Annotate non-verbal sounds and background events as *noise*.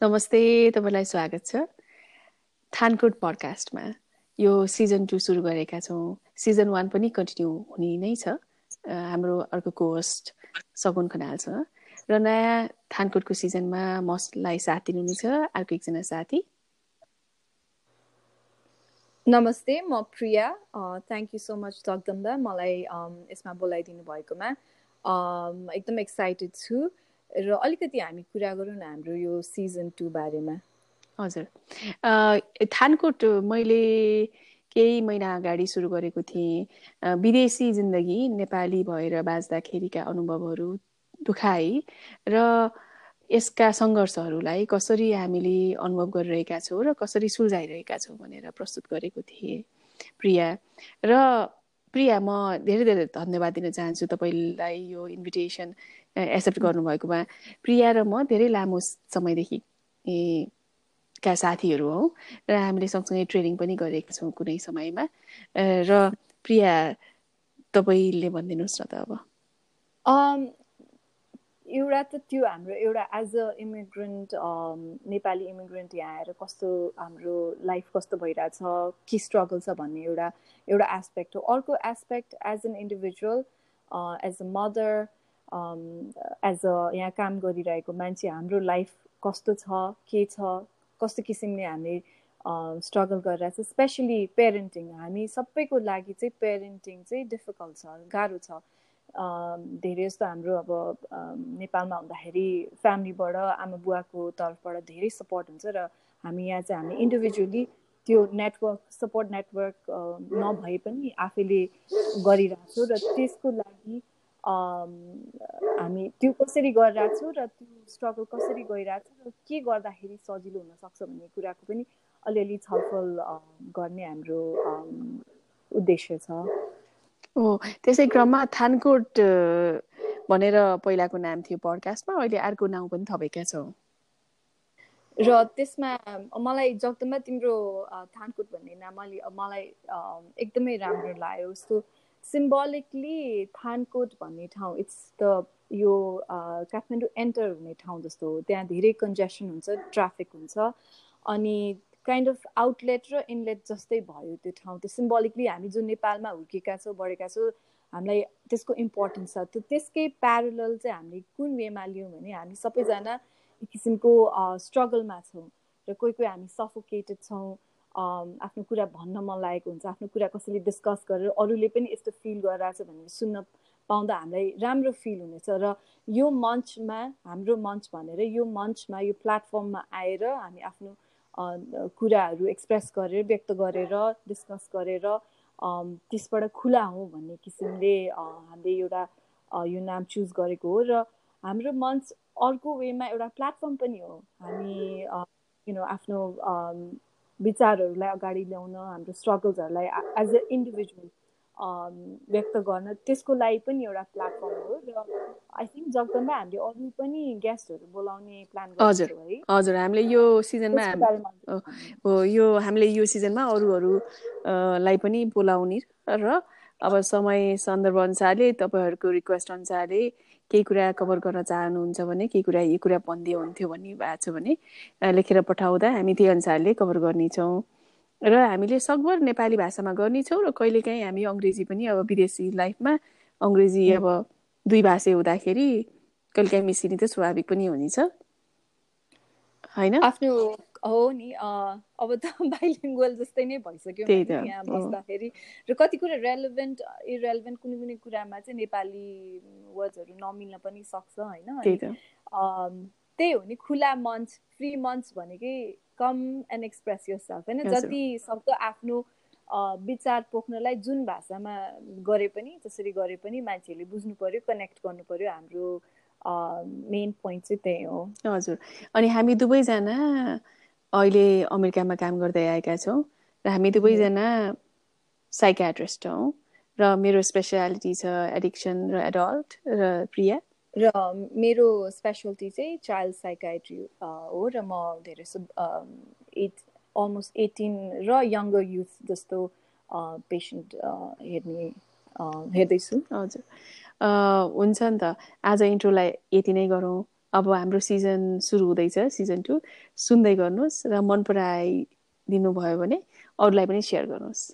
नमस्ते तपाईँलाई स्वागत छ। थानकोट पडकास्टमा यो सिजन टू सुरु गरेका छौँ। सिजन वान पनि कन्टिन्यू हुने नै छ। हाम्रो अर्को कोस्ट सगुन खनाल र नयाँ थानकोटको सिजनमा मसलाई साथ दिनुहुनेछ अर्को एकजना साथी। नमस्ते म Priya. Thank you so much Jagadamba. मलाई यसमा बोलाइदिनु भएकोमा। एकदम एक्साइटेड छु। र अलिकति हामी कुरा गरौँ न हाम्रो यो सिजन टू बारेमा। हजुर। थानकोट मैले केही महिना अगाडि सुरु गरेको थिएँ। विदेशी जिन्दगी नेपाली भएर बाँच्दाखेरिका अनुभवहरू दुखाइ र यसका सङ्घर्षहरूलाई कसरी हामीले अनुभव गरिरहेका छौँ र कसरी सुल्झाइरहेका छौँ भनेर प्रस्तुत गरेको थिएँ। प्रिया र प्रिया म धेरै धेरै धन्यवाद दिन चाहन्छु तपाईँलाई यो इन्भिटेसन एक्सेप्ट गर्नुभएकोमा। प्रिया र म धेरै लामो समयदेखि का साथीहरू हौ र हामीले सँगसँगै ट्रेनिङ पनि गरेका छौँ कुनै समयमा। र प्रिया तपाईँले भनिदिनुहोस् न त अब। एउटा त त्यो हाम्रो एउटा as a immigrant Nepali immigrant यहाँ आएर कस्तो हाम्रो लाइफ कस्तो भइरहेछ के स्ट्रगल छ भन्ने एउटा एउटा एस्पेक्ट हो। अर्को aspect as an individual as a mother as a यहाँ काम गरिरहेको मान्छे हाम्रो लाइफ कस्तो छ के छ कस्तो किसिमले हामी स्ट्रगल गरिरहेको छ स्पेसली पेरेन्टिङ हामी सबैको लागि चाहिँ पेरेन्टिङ चाहिँ डिफिकल्ट छ गाह्रो छ। धेरै जस्तो हाम्रो अब नेपालमा हुँदाखेरि फ्यामिलीबाट आमा बुवाको तर्फबाट धेरै सपोर्ट हुन्छ र हामी यहाँ चाहिँ हामी इन्डिभिजुअली त्यो नेटवर्क सपोर्ट नेटवर्क नभए पनि आफैले गरिरहेको र त्यसको लागि हामी त्यो कसरी गरिरहेको छौँ र त्यो स्ट्रगल कसरी गइरहेको छ र के गर्दाखेरि सजिलो हुनसक्छ भन्ने कुराको पनि अलिअलि छलफल गर्ने हाम्रो उद्देश्य छ। ओ त्यसै क्रममा थानकोट भनेर पहिलाको नाम थियो पडकास्टमा अहिले अर्को नाउँ पनि थपेका छौँ। र त्यसमा मलाई जगदमा तिम्रो थानकोट भन्ने नाम अलि मलाई एकदमै राम्रो लाग्यो। जस्तो सिम्बोलिकली थानकोट भन्ने ठाउँ इट्स द यो काठमाडौँ एन्टर हुने ठाउँ जस्तो हो। त्यहाँ धेरै कन्जेसन हुन्छ ट्राफिक हुन्छ। अनि काइन्ड अफ आउटलेट र इनलेट जस्तै भयो त्यो ठाउँ। त्यो सिम्बोलिकली हामी जो नेपालमा हुर्केका छौँ बढेका छौँ हामीलाई त्यसको इम्पोर्टेन्स छ। त्यो त्यसकै प्यारल चाहिँ हामीले कुन वेमा लियौँ भने हामी सबैजना एक किसिमको स्ट्रगलमा छौँ। र कोही कोही हामी सफोकेटेड छौँ। आफ्नो कुरा भन्न मन लागेको हुन्छ आफ्नो कुरा कसैले डिस्कस गरेर अरूले पनि यस्तो फिल गरिरहेछ भनेर सुन्न पाउँदा हामीलाई राम्रो फिल हुनेछ र यो मञ्चमा हाम्रो मञ्च भनेर यो मञ्चमा यो प्लेटफर्ममा आएर हामी आफ्नो कुराहरू एक्सप्रेस गरेर व्यक्त गरेर डिस्कस गरेर त्यसबाट खुला हौँ भन्ने किसिमले हामीले एउटा यो नाम चुज गरेको हो र हाम्रो मञ्च अर्को वेमा एउटा प्लेटफर्म पनि हो। हामी यु नो आफ्नो विचारहरूलाई अगाडि ल्याउन हाम्रो स्ट्रगल्सहरूलाई एज अ इन्डिभिजुअल व्यक्त गर्न त्यसको लागि पनि एउटा प्लेटफर्म हो र आई थिङ्क जगदम्बा हामीले अरू पनि गेस्टहरू बोलाउने प्लान हजुर हजुर हामीले यो सिजनमा हो यो हामीले यो सिजनमा अरूहरूलाई पनि बोलाउने र अब समय सन्दर्भ अनुसारले तपाईँहरूको रिक्वेस्ट अनुसारले केही कुरा कभर गर्न चाहनुहुन्छ भने केही कुरा यो कुरा भनिदियो हुन्थ्यो भन्ने भएको छ भने लेखेर पठाउँदा हामी त्यही अनुसारले कभर गर्नेछौँ। र हामीले सकभर नेपाली भाषामा गर्नेछौँ र कहिलेकाहीँ हामी अङ्ग्रेजी पनि अब विदेशी लाइफमा अङ्ग्रेजी अब दुई भाषा हुँदाखेरि कहिलेकाहीँ मिसिने त स्वाभाविक पनि हुनेछ। होइन? आफ्नो हो नि अब त *laughs* बाइलिङ्गुअल जस्तै नै भइसक्यो यहाँ बस्दाखेरि। र कति कुरा रेलेभेन्ट इरेलेभेन्ट कुनै कुनै कुरामा चाहिँ नेपाली वर्ड्सहरू नमिल्न पनि सक्छ होइन? त्यही हो नि खुला मञ्च फ्री मञ्च भनेकै come and express yourself होइन जति सक्दो आफ्नो विचार पोख्नलाई जुन भाषामा गरे पनि जसरी गरे पनि मान्छेहरूले बुझ्नु पर्यो कनेक्ट गर्नु पर्यो हाम्रो मेन पोइन्ट चाहिँ त्यही हो। हजुर। अनि हामी दुवैजना अहिले अमेरिकामा काम गर्दै आएका छौँ र हामी दुवैजना साइकाट्रिस्ट हौँ र मेरो स्पेसियालिटी छ एडिक्सन र एडल्ट र प्रिया। र मेरो स्पेसलिटी चाहिँ चाइल्ड साइकाट्री हो र म धेरै एट अलमोस्ट एटिन र यङ्गर युथ जस्तो पेसेन्ट हेर्ने हेर्दैछु। हजुर। हुन्छ नि त। आज इन्ट्रोलाई यति नै गरौँ। अब हाम्रो सिजन सुरु हुँदैछ सिजन टू। सुन्दै गर्नुहोस् र मन पराइदिनु भयो भने अरूलाई पनि सेयर गर्नुहोस्।